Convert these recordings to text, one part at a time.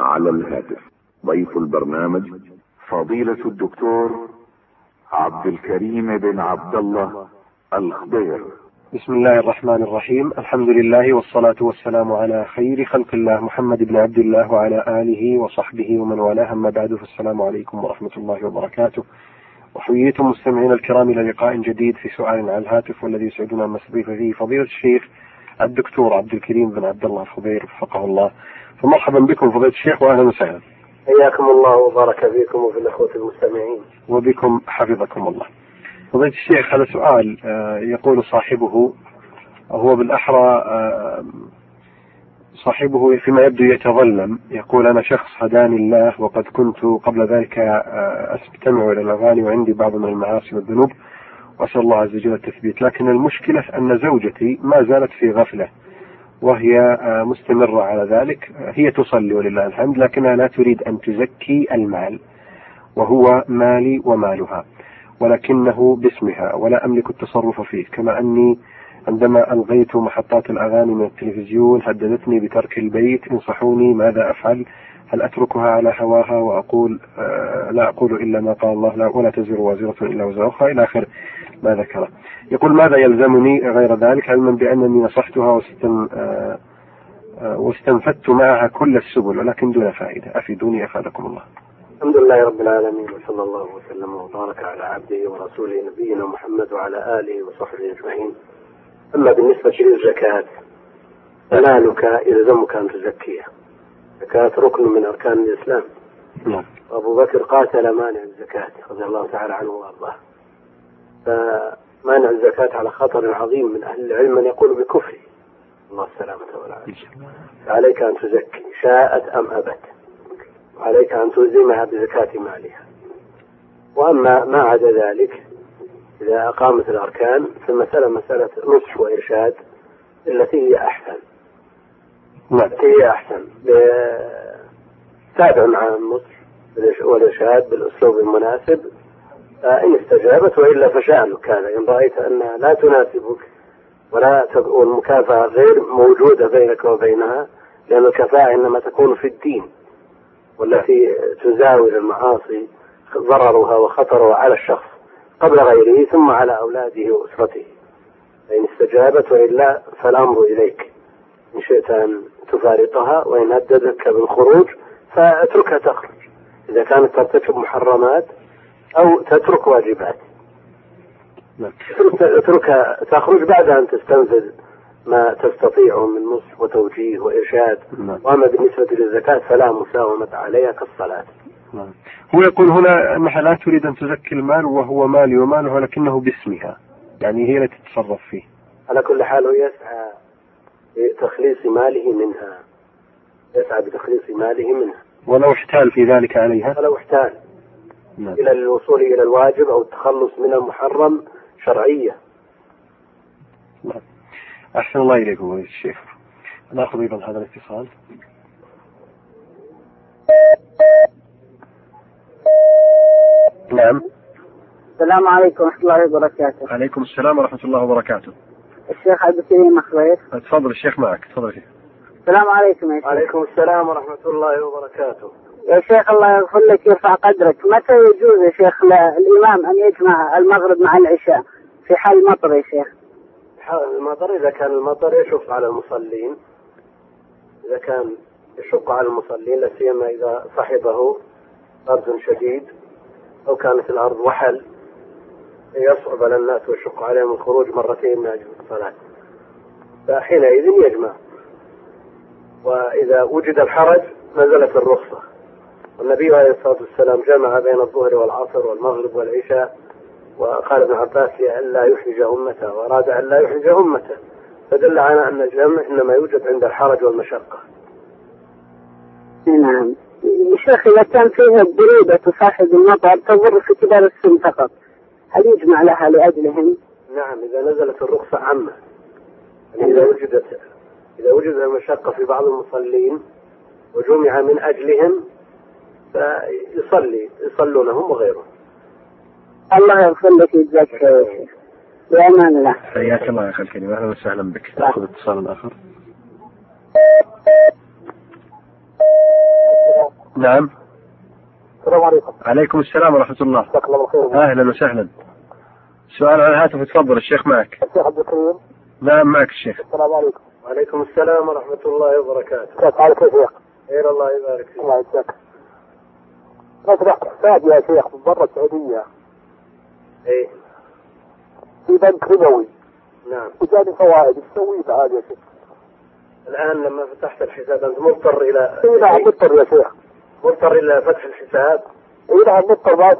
على الهاتف. ضيف البرنامج فضيلة الدكتور عبد الكريم بن عبد الله الخضير. بسم الله الرحمن الرحيم. الحمد لله والصلاة والسلام على خير خلق الله محمد بن عبد الله وعلى آله وصحبه ومن والاه. أما بعد فالسلام عليكم ورحمة الله وبركاته. وحييتم مستمعينا الكرام إلى لقاء جديد في سؤال على الهاتف والذي يسعدنا أن نستضيف فيه فضيلة الشيخ الدكتور عبد الكريم بن عبد الله الخضير وفقه الله. فمرحبا بكم فضيلة الشيخ وأهلا وسهلا. حياكم الله وبارك فيكم وفي الأخوة المستمعين. وبكم حفظكم الله. فضيلة الشيخ هذا سؤال آه، يقول صاحبه هو بالأحرى آه، صاحبه فيما يبدو يتظلم يقول أنا شخص هداني الله وقد كنت قبل ذلك آه، أستمع إلى الأغاني وعندي بعض من المعاصي والذنوب وأسأل الله عز وجل التثبيت. لكن المشكلة أن زوجتي ما زالت في غفلة وهي مستمرة على ذلك. هي تصلي ولله الحمد لكنها لا تريد أن تزكي المال وهو مالي ومالها ولكنه باسمها ولا أملك التصرف فيه. كما أني عندما ألغيت محطات الأغاني من التلفزيون هددتني بترك البيت انصحوني ماذا أفعل؟ هل أتركها على هواها وأقول آه لا أقول إلا ما قال الله لا ولا تزر وازرة إلا وزر أخرى إلى آخر ما ذكره يقول ماذا يلزمني غير ذلك علما بأنني نصحتها واستن آه آه واستنفدت معها كل السبل ولكن دون فائدة. أفيدوني أفادكم الله. الحمد لله رب العالمين وصلى الله وسلم وبارك على عبده ورسوله نبينا محمد وعلى آله وصحبه أجمعين. أما بالنسبة للزكاة فمالك يلزمك أن تزكيها. الزكاة ركن من أركان الإسلام. نعم. أبو بكر قاتل مانع الزكاة رضي الله تعالى عنه وأرضاه. فمانع الزكاة على خطر عظيم من أهل العلم من يقول بكفره. الله السلامة والعافية. فعليك أن تزكي شاءت أم أبت؟ وعليك أن تلزمها بزكاة مالها. وأما ما عدا ذلك إذا أقامت الأركان فالمسألة مسألة نصح وإرشاد التي هي أحسن. نعم. التي هي أحسن. تابع مع النصح والإرشاد بالأسلوب المناسب إن استجابت وإلا فشأنك هذا إن رأيت أنها لا تناسبك ولا والمكافأة غير موجودة بينك وبينها لأن الكفاءة إنما تكون في الدين والتي تزاول المعاصي ضررها وخطرها على الشخص قبل غيره ثم على أولاده وأسرته. فإن استجابت وإلا فالأمر إليك. إن شئت أن تفارقها وإن هددتك بالخروج فاتركها تخرج. إذا كانت ترتكب محرمات أو تترك واجبات. نعم. اتركها تخرج بعد أن تستنفذ ما تستطيعه من نصح وتوجيه وإرشاد. نعم. وأما بالنسبة للزكاة فلا مساومة عليها كالصلاة. نعم. هو يقول هنا أنها لا تريد أن تزكي المال وهو مالي وماله ولكنه باسمها. يعني هي التي تتصرف فيه. على كل حال هو يسعى بتخليص ماله منها. يسعى بتخليص ماله منها. ولو احتال في ذلك عليها. ولو احتاج نعم. إلى الوصول إلى الواجب أو التخلص من المحرم شرعية نعم. أحسن الله إليكم فضيلة الشيخ ناخذ أيضا هذا الاتصال نعم السلام عليكم ورحمة الله وبركاته. عليكم السلام ورحمة الله وبركاته الشيخ عبد الكريم خضير. تفضل الشيخ معك تفضل شيخ. السلام عليكم يا شيخ. وعليكم السلام ورحمة الله وبركاته يا شيخ الله يغفر لك يرفع قدرك، متى يجوز يا شيخ للإمام أن يجمع المغرب مع العشاء؟ في حال مطر يا شيخ؟ حال المطر إذا كان المطر يشق على المصلين. إذا كان يشق على المصلين لا سيما إذا صحبه برد شديد أو كانت الأرض وحل يصعب على الناس ويشق عليهم الخروج مرتين من أجل الصلاة. فحينئذ يجمع. وإذا وجد الحرج نزلت الرخصة. والنبي عليه الصلاة والسلام جمع بين الظهر والعصر والمغرب والعشاء وقال ابن عباس لئلا يحرج أمته وأراد أن لا يحرج أمته فدل على أن الجمع إنما يوجد عند الحرج والمشقة نعم. يا شيخ إذا كان فيها برودة تصاحب المطر تضر في كبار السن فقط، هل يجمع لها لأجلهم؟ نعم إذا نزلت الرخصة عامة يعني إذا وجدت إذا وجد المشقة في بعض المصلين وجمع من أجلهم فيصلي يصلون هم وغيرهم. الله يغفر لك ويجزاك خير. يا شيخ. بأمان الله. حياك الله يا أخي الكريم. أهلا وسهلا بك. ناخذ اتصال آخر. نعم. السلام عليكم. عليكم السلام ورحمة الله. جزاك الله بالخير أهلا وسهلا. سؤال على الهاتف تفضل الشيخ معك. الشيخ عبد الكريم. نعم معك الشيخ. السلام عليكم. وعليكم السلام ورحمة الله وبركاته. كيف حالك يا شيخ؟ خير الله يبارك فيك. الله يجزاك. فتحت حساب يا شيخ من برا السعودية إيه. في بنك ربوي نعم. وجاني فوائد. إيش أسوي بعد يا شيخ؟ الآن لما فتحت الحساب أنت مضطر إلى اي نعم مضطر يا شيخ. مضطر إلى فتح الحساب؟ اي نعم مضطر ما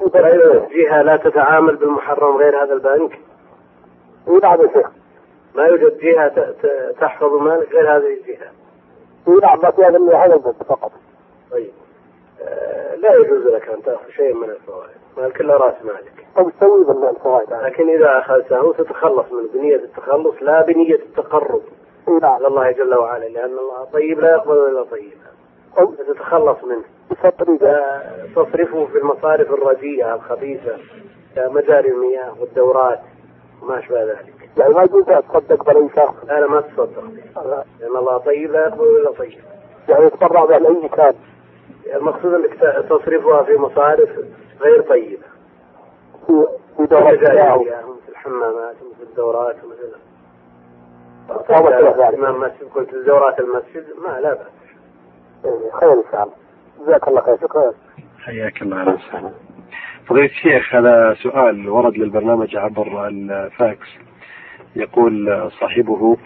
في جهة لا تتعامل بالمحرم غير هذا البنك؟ اي نعم يا شيخ. ما يوجد ت- تحفظ مالك غير هذه الجهة. اي نعم ما في هذا هذا البنك فقط. طيب. آه، لا يجوز لك أن تأخذ شيء من الفوائد. مالك إلا رأس مالك. طيب تسوي بالفوائد؟ لكن إذا أخذته تتخلص منه بنية التخلص لا بنية التقرب. نعم الله جل وعلا لأن الله طيب لا يقبل إلا طيبا طيب تتخلص منه. تصرفه في المصارف الرديئة الخبيثة كمجاري المياه والدورات وما أشبه ذلك. يعني ما يجوز اتصدق بأي شخص لا ما تصدق لأن الله طيب لا يقبل إلا طيب. يعني يتبرع بها لأي كان. المقصود أنك ت- تصرفها في مصارف غير طيبة. في في المياه مثل الحمامات ومثل الدورات ومثل مسجد قلت دورات المسجد ما لا بأس. إيه، خير إن شاء الله. جزاك الله خير شكرا. حياك الله أهلا وسهلا فضيلة الشيخ هذا سؤال ورد للبرنامج عبر الفاكس. يقول صاحبه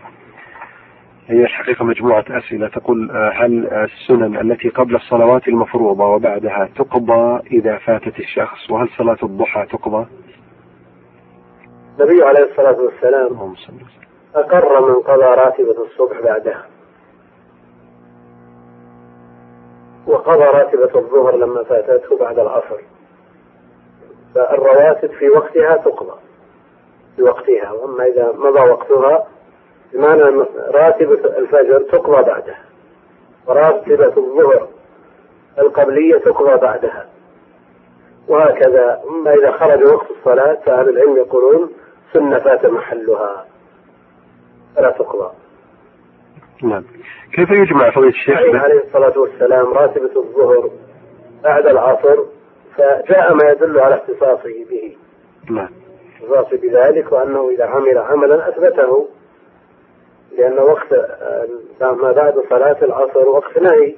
هي الحقيقة مجموعة أسئلة تقول آه، هل السنن التي قبل الصلوات المفروضة وبعدها تقضى إذا فاتت الشخص وهل صلاة الضحى تقضى؟ النبي عليه الصلاة والسلام اللهم صل وسلم. أقر من قضى راتبة الصبح بعدها وقضى راتبة الظهر لما فاتته بعد العصر فالرواتب في وقتها تقضى في وقتها وأما إذا مضى وقتها بمعنى راتبة الفجر تقضى بعدها وراتبة الظهر القبلية تقضى بعدها وهكذا. أما إذا خرج وقت الصلاة فأهل العلم يقولون سنة فات محلها فلا تقضى. نعم. كيف يجمع فضيلة الشيخ؟ عليه الصلاة والسلام راتبة الظهر بعد العصر فجاء ما يدل على اختصاصه به. نعم. اختصاصه بذلك وأنه إذا عمل عملا أثبته. لأن وقت آه، ما بعد صلاة العصر وقت نهي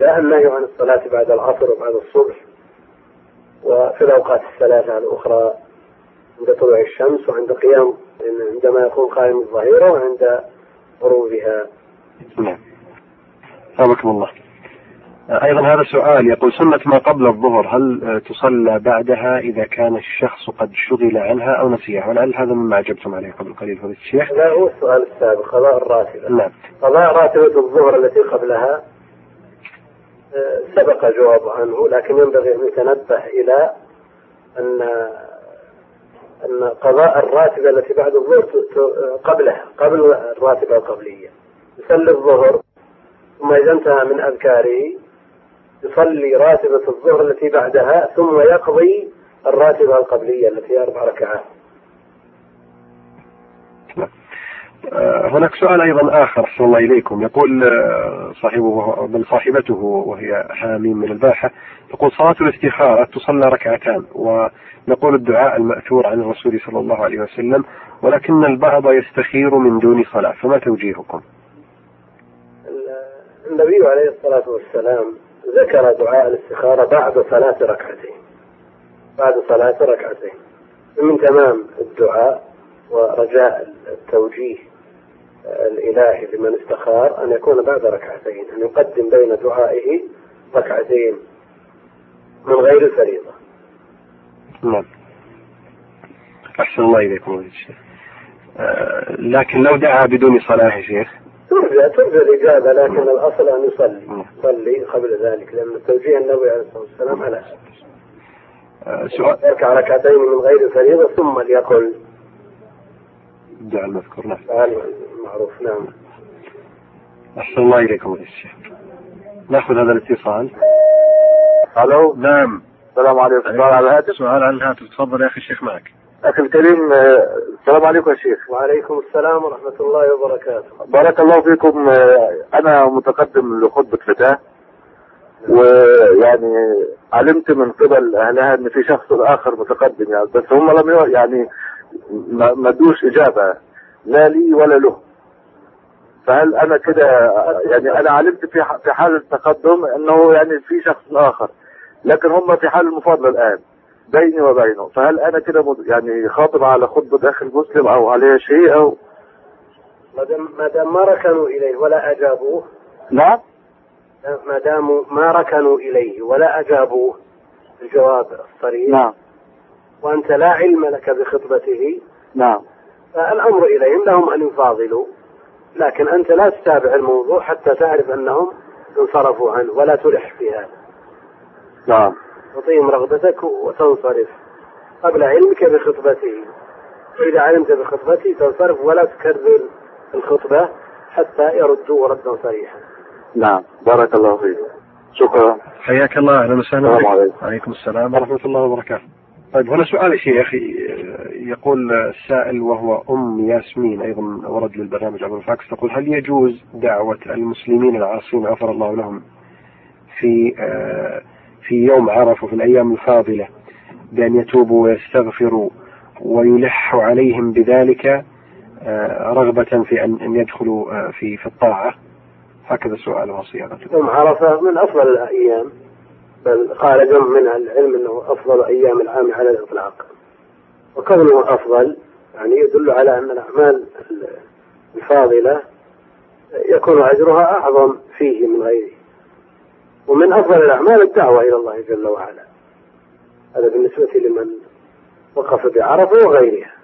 جاء النهي عن الصلاة بعد العصر وبعد الصبح. وفي الأوقات الثلاثة الأخرى عند طلوع الشمس وعند قيام عندما يكون قائم الظهيرة وعند غروبها. نعم. ثابكم الله. أيضا هذا سؤال يقول سنة ما قبل الظهر هل آه، تصلى بعدها إذا كان الشخص قد شغل عنها أو نسيها؟ ولعل هذا مما أجبتم عليه قبل قليل فضيلة الشيخ؟ لا هو السؤال السابق قضاء الراتبة نعم. قضاء راتبة الظهر التي قبلها آه، سبق جواب عنه لكن ينبغي أن يتنبه إلى أن أن قضاء الراتبة التي بعد الظهر قبلها قبل الراتبة القبلية. يصلي الظهر ثم إذا انتهى من أذكاره يصلي راتبة الظهر التي بعدها ثم يقضي الراتبة القبلية التي هي أربع ركعات آه، هناك سؤال أيضا آخر أحسن الله إليكم يقول آه، صاحبه بل صاحبته وهي حاميم من الباحة تقول صلاة الاستخارة تصلى ركعتان ونقول الدعاء المأثور عن الرسول صلى الله عليه وسلم ولكن البعض يستخير من دون صلاة فما توجيهكم؟ النبي عليه الصلاة والسلام ذكر دعاء الاستخارة بعد صلاة ركعتين. بعد صلاة ركعتين. من تمام الدعاء ورجاء التوجيه الإلهي لمن استخار أن يكون بعد ركعتين أن يقدم بين دعائه ركعتين من غير الفريضة. نعم. أحسن الله إليكم فضيلة الشيخ آه، لكن لو دعا بدون صلاة يا شيخ ترجى ترجى الإجابة لكن الأصل أن يصلي. يصلي قبل ذلك لأن توجيه النبي عليه الصلاة والسلام على هذا آه، سؤال يركع ركعتين من غير الفريضة ثم ليقل. الدعاء المذكور نعم معروف نعم. أحسن الله إليكم فضيلة الشيخ نأخذ هذا الاتصال. ألو نعم. السلام عليكم. سؤال على الهاتف سؤال عن الهاتف تفضل يا أخي الشيخ معك. أخي الكريم آه، السلام عليكم يا شيخ. وعليكم السلام ورحمة الله وبركاته. بارك الله فيكم. آه، أنا متقدم لخطبة فتاة ويعني علمت من قبل أهلها إن في شخص آخر متقدم يعني بس هم لم يعني ما ادوش إجابة لا لي ولا له. فهل أنا كده يعني أنا علمت في في حال التقدم إنه يعني في شخص آخر لكن هم في حال المفاضلة الآن. بيني وبينه. فهل أنا كده يعني خاطب على خطبة أخي المسلم أو عليه شيء أو؟ ما دام ما دام ما ركنوا إليه ولا أجابوه. نعم ما داموا ما ركنوا إليه ولا أجابوه. الجواب الصريح. نعم. وأنت لا علم لك بخطبته. نعم. فالأمر إليهم لهم أن يفاضلوا. لكن أنت لا تتابع الموضوع حتى تعرف أنهم انصرفوا عنه ولا تلح في هذا. نعم. تعطيهم رغبتك وتنصرف. قبل علمك بخطبته فإذا علمت بخطبته تنصرف ولا تكرر الخطبة حتى يردوا ردا صريحا. نعم. بارك الله فيك. شكرا. حياك الله. أهلا وسهلا السلام. عليكم. وعليكم السلام. ورحمة الله وبركاته. طيب هنا سؤال يا شيخ. يقول السائل وهو أم ياسمين أيضا ورد للبرنامج عبر الفاكس تقول هل يجوز دعوة المسلمين العاصين غفر الله لهم في آه، في يوم عرفة في الأيام الفاضلة بأن يتوبوا ويستغفروا ويلح عليهم بذلك آه، رغبة في أن يدخلوا آه، في في الطاعة. هكذا سؤال صياغته. يوم عرفة من أفضل الأيام بل قال جمع من العلم أنه أفضل أيام العام على الإطلاق وكونه أفضل يعني يدل على أن الأعمال الفاضلة يكون أجرها أعظم فيه من غيره. ومن أفضل الأعمال الدعوة إلى الله جل وعلا. هذا بالنسبة لمن وقف بعرفة وغيرها.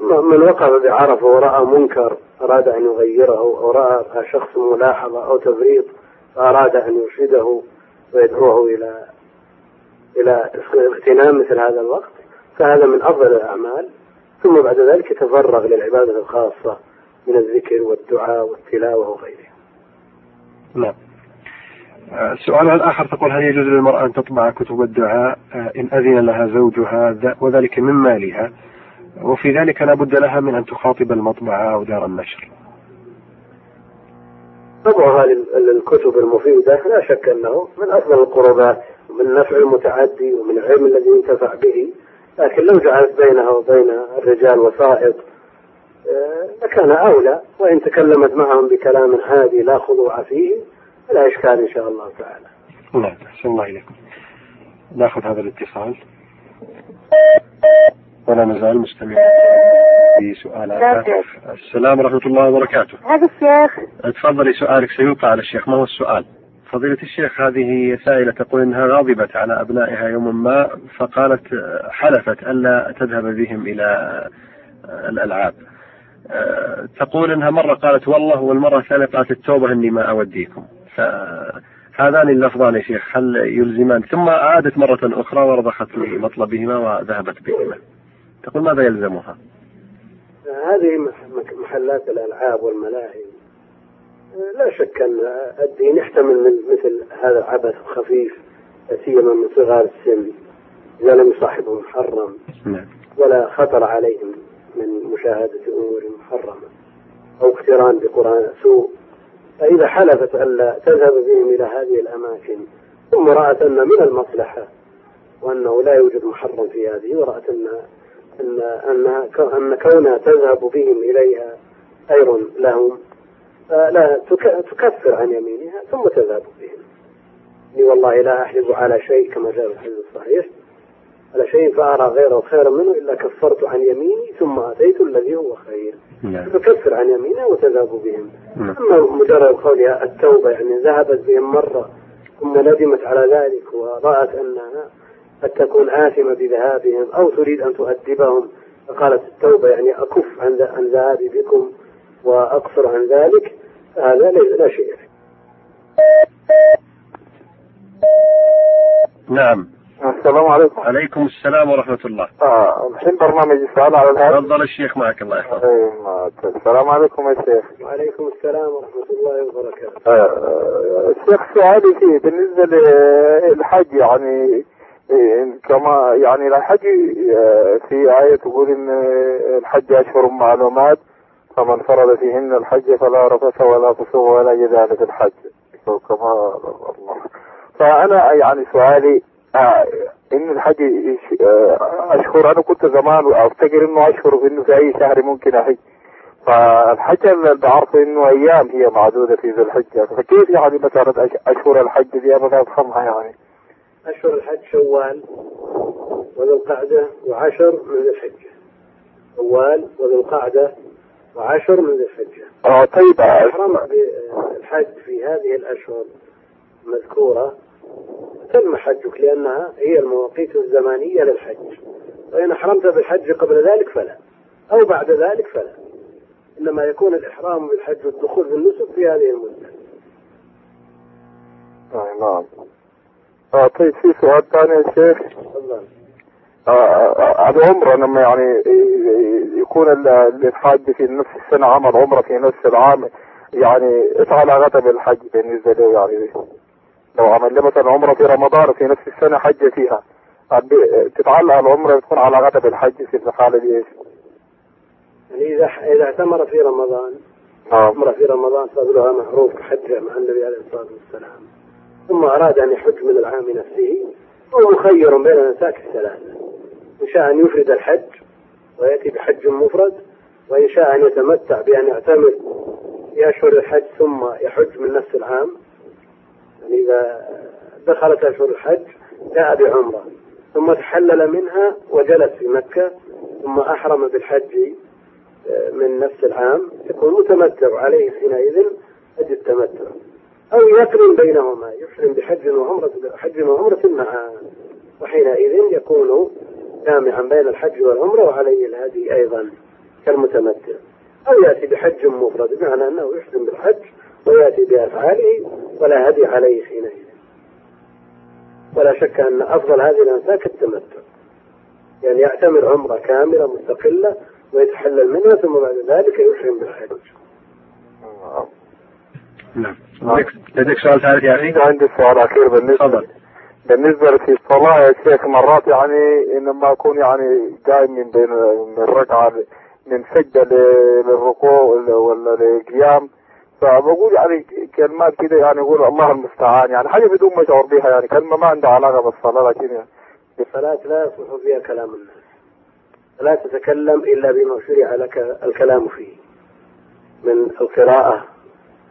من وقف بعرفة ورأى منكر أراد أن يغيره أو رأى شخص ملاحظة أو تفريط فأراد أن يرشده ويدعوه إلى إلى اغتنام مثل هذا الوقت. فهذا من أفضل الأعمال. ثم بعد ذلك يتفرغ للعبادة الخاصة من الذكر والدعاء والتلاوة وغيرها. نعم. السؤال الآخر تقول هل يجوز للمرأة أن تطبع كتب الدعاء آه، إن أذن لها زوجها وذلك من مالها وفي ذلك لا بد لها من أن تخاطب المطبعة أو دار النشر. طبعها لل- للكتب المفيدة لا شك أنه من أفضل القربات ومن النفع المتعدي ومن العلم الذي ينتفع به. لكن لو جعلت بينها وبين الرجال وسائط آه، لكان أولى وإن تكلمت معهم بكلام هادي لا خضوع فيه. فلا إشكال إن شاء الله تعالى. نعم أحسن الله إليكم. نأخذ هذا الاتصال. ولا نزال مستمعين في سؤال آخر. السلام ورحمة الله وبركاته. هذا الشيخ. تفضلي سؤالك سيوقع على الشيخ. ما هو السؤال؟ فضيلة الشيخ هذه سائلة تقول إنها غضبت على أبنائها يوما ما فقالت حلفت الا تذهب بهم إلى الألعاب. تقول إنها مرة قالت والله والمرة الثانية قالت التوبة إني ما أوديكم. فهذان اللفظان يا شيخ هل يلزمان ثم عادت مرة أخرى ورضخت لمطلبهما وذهبت بهما. تقول ماذا يلزمها؟ هذه مح- محلات الألعاب والملاهي لا شك أن الدين يحتمل من مثل هذا العبث الخفيف لا سيما من صغار السن إذا لم يصاحبه محرم نعم. ولا خطر عليهم من مشاهدة أمور محرمة أو اقتران بقرآن سوء فإذا حلفت ألا تذهب بهم إلى هذه الأماكن ثم رأت أن من المصلحة وأنه لا يوجد محرم في هذه ورأت أن أن أن أن كونها تذهب بهم إليها خير لهم لا تك- تكفر عن يمينها ثم تذهب بهم. إني والله لا أحلف على شيء كما جاء في الحديث الصحيح على شيء فأرى غيره خيرا منه إلا كفرت عن يميني ثم أتيت هو خير نعم. تكفر عن يمينها وتذهب بهم نعم. أما مجرد قولها التوبة يعني ذهبت بهم مرة ثم ندمت على ذلك ورأت أنها قد تكون آثمة بذهابهم أو تريد أن تؤدبهم فقالت التوبة يعني أكف عن عن ذهابي بكم وأقصر عن ذلك هذا ليس لا شيء فيه. نعم. السلام عليكم. عليكم السلام ورحمة الله. آه الحين برنامج السؤال على الهاتف. تفضل الشيخ معك الله يحفظك. إيه، السلام عليكم يا شيخ. وعليكم السلام ورحمة الله وبركاته. آه، الشيخ سؤالي فيه بالنسبة للحج يعني إيه، كما يعني الحج آه، في آية تقول إن الحج أشهر معلومات فمن فرض فيهن الحج فلا رفث ولا فسوق ولا جدال في الحج. كما الله. فأنا يعني سؤالي آه ان الحج آه أشهر. أنا كنت زمان أفتكر إنه أشهر إنه في أي شهر ممكن احج فالحج اللي بعرفه إنه أيام هي معدودة في ذي الحجة. فكيف يعني مثلا أشهر الحج دي؟ أبغى أفهمها يعني. أشهر الحج شوال وذو القعدة وعشر من ذي الحجة. شوال وذو القعدة وعشر من ذي الحجة. آه طيب. بالحج في هذه الأشهر المذكورة تم حجك لأنها هي المواقيت الزمانية للحج. وإن أحرمت بالحج قبل ذلك فلا أو بعد ذلك فلا. إنما يكون الإحرام بالحج والدخول في النسك في هذه المدة. آه نعم. آه طيب في سؤال ثاني يا شيخ؟ تفضل. آه، آه، العمرة لما يعني يكون ال- الحاج في نفس السنة عمل عمرة في نفس العام يعني إيش علاقتها بالحج بالنسبة له يعني لو عمل له مثلا عمرة في رمضان في نفس السنة حج فيها. تتعلق العمرة تكون علاقتها بالحج في الحالة دي إيش؟ يعني إذا إذا اعتمر في رمضان نعم عمرة في رمضان فضلها معروف كحجه مع النبي عليه الصلاة والسلام. ثم أراد أن يحج من العام نفسه هو مخير بين الانساك الثلاثة. إن شاء أن يفرد الحج ويأتي بحج مفرد وإن شاء أن يتمتع بأن يعتمر في اشهر الحج ثم يحج من نفس العام. يعني إذا دخلت اشهر الحج جاء بعمرة ثم تحلل منها وجلس في مكة ثم أحرم بالحج من نفس العام يكون متمتع عليه حينئذ حج التمتع. أو يقرن بينهما يحرم بحج وعمرة حج وعمرة معا. وحينئذ يكون جامعا بين الحج والعمرة وعليه الهدي أيضا كالمتمتع. أو يأتي بحج مفرد بمعنى أنه يحرم بالحج ويأتي بأفعاله ولا هدي عليه حينئذ. ولا شك أن أفضل هذه الأنساك التمتع. يعني يعتمر عمرة كاملة مستقلة ويتحلل منها ثم بعد ذلك يحرم بالحج نعم. لديك- سؤال ثالث يا أخي؟ عندي سؤال أخير بالنسبة تفضل. بالنسبة في الصلاة يا شيخ مرات يعني لما أكون يعني جاي من بين من الركعة من سجدة للركوع ولا ولا للقيام. فبقول يعني كلمات كده يعني يقول الله المستعان يعني حاجة بدون ما أشعر بها يعني كلمة ما عندها علاقة بالصلاة لكن يعني الصلاة لا يصلح فيها كلام الناس. لا تتكلم إلا بما شرع لك الكلام فيه. من القراءة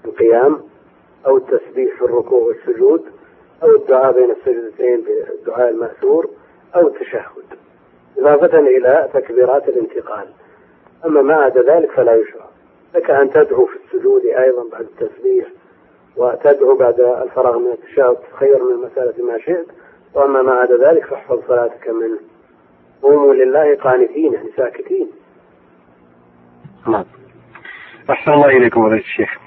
في القيام أو التسبيح في الركوع والسجود أو الدعاء بين السجدتين بالدعاء المأثور أو التشهد. إضافة إلى تكبيرات الانتقال. أما ما عدا ذلك فلا يشرع. لك أن تدعو في السجود أيضا بعد التسبيح وتدعو بعد الفراغ من التشهد تخير من المسألة ما شئت. وأما ما عدا ذلك فاحفظ صلاتك منه. قوموا لله قانتين يعني ساكتين. نعم. أحسن الله إليكم فضيلة الشيخ.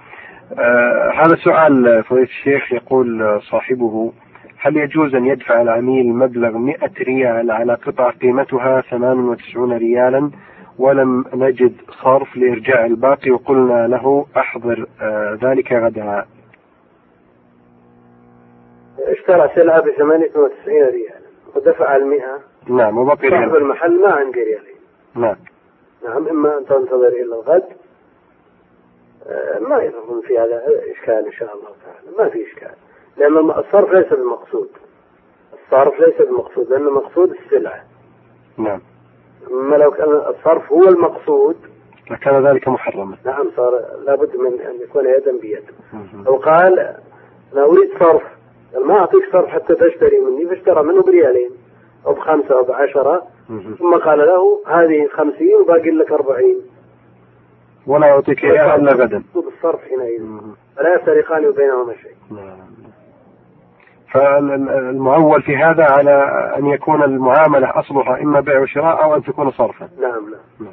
آه هذا سؤال فضيلة الشيخ. يقول صاحبه هل يجوز أن يدفع العميل مبلغ 100 ريال على قطعة قيمتها 98 ريالا؟ ولم نجد صرف لإرجاع الباقي وقلنا له أحضر آه ذلك غدا. اشترى سلعة ب 98 ريال ودفع المئة. نعم وبقي صاحب ريال المحل ما عندي ريالين نعم. نعم إما أن تنتظر إلى الغد. آه، ما يظن في هذا إشكال إن شاء الله تعالى. ما في إشكال. لأن الصرف ليس بالمقصود الصرف ليس بالمقصود لأن المقصود السلعة. نعم. أما لو كان الصرف هو المقصود. لكان ذلك محرما. نعم صار لابد من أن يكون يدا بيد. لو قال أنا أريد صرف. ما أعطيك صرف حتى تشتري مني فاشترى منه بريالين أو بخمسة أو بعشرة. ثم قال له هذه خمسين وباقي لك أربعين. ولا أعطيك إياها إلا غدا. الصرف حينئذ. فلا يفترقان بينهما شيء. نعم. فالمعول في هذا على أن يكون المعاملة أصلها إما بيع وشراء أو أن تكون صرفا. نعم نعم.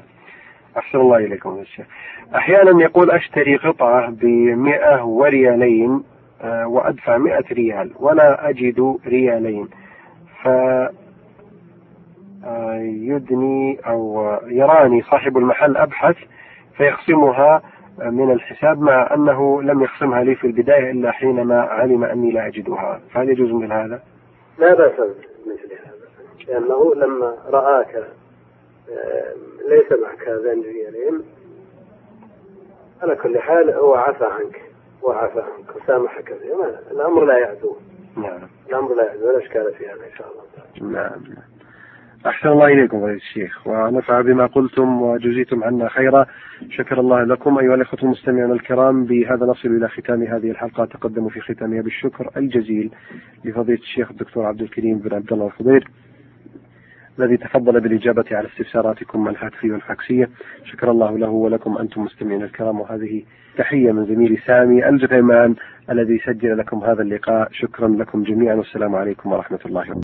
أحسن الله إليكم يا شيخ. أحيانا يقول أشتري قطعة بمئة وريالين آه، وأدفع مئة ريال ولا أجد ريالين. ف آه، يدني أو يراني صاحب المحل أبحث فيخصمها من الحساب مع أنه لم يخصمها لي في البداية إلا حينما علم أني لا أجدها. فهل يجوز مثل هذا؟ لا بأس مثل هذا لأنه لما رآك آه، ليس معك هذان الريالين على كل حال هو عفى عنك وعفى عنك وسامحك فيه الأمر لا يعدو. نعم. الأمر لا يحدث ولا إشكال في هذا إن شاء الله. نعم. أحسن الله إليكم فضيلة الشيخ. ونفع بما قلتم وجزيتم عنا خيرا. شكر الله لكم أيها الإخوة المستمعون الكرام بهذا نصل إلى ختام هذه الحلقة. تقدم في ختامها بالشكر الجزيل لفضيلة الشيخ الدكتور عبد الكريم بن عبد الله الخضير الذي تفضل بالإجابة على استفساراتكم الهاتفية والفاكسية. شكر الله له ولكم أنتم مستمعين الكرام. وهذه تحية من زميلي سامي الجثيمان الذي سجل لكم هذا اللقاء. شكرا لكم جميعا. والسلام عليكم ورحمة الله وبركاته.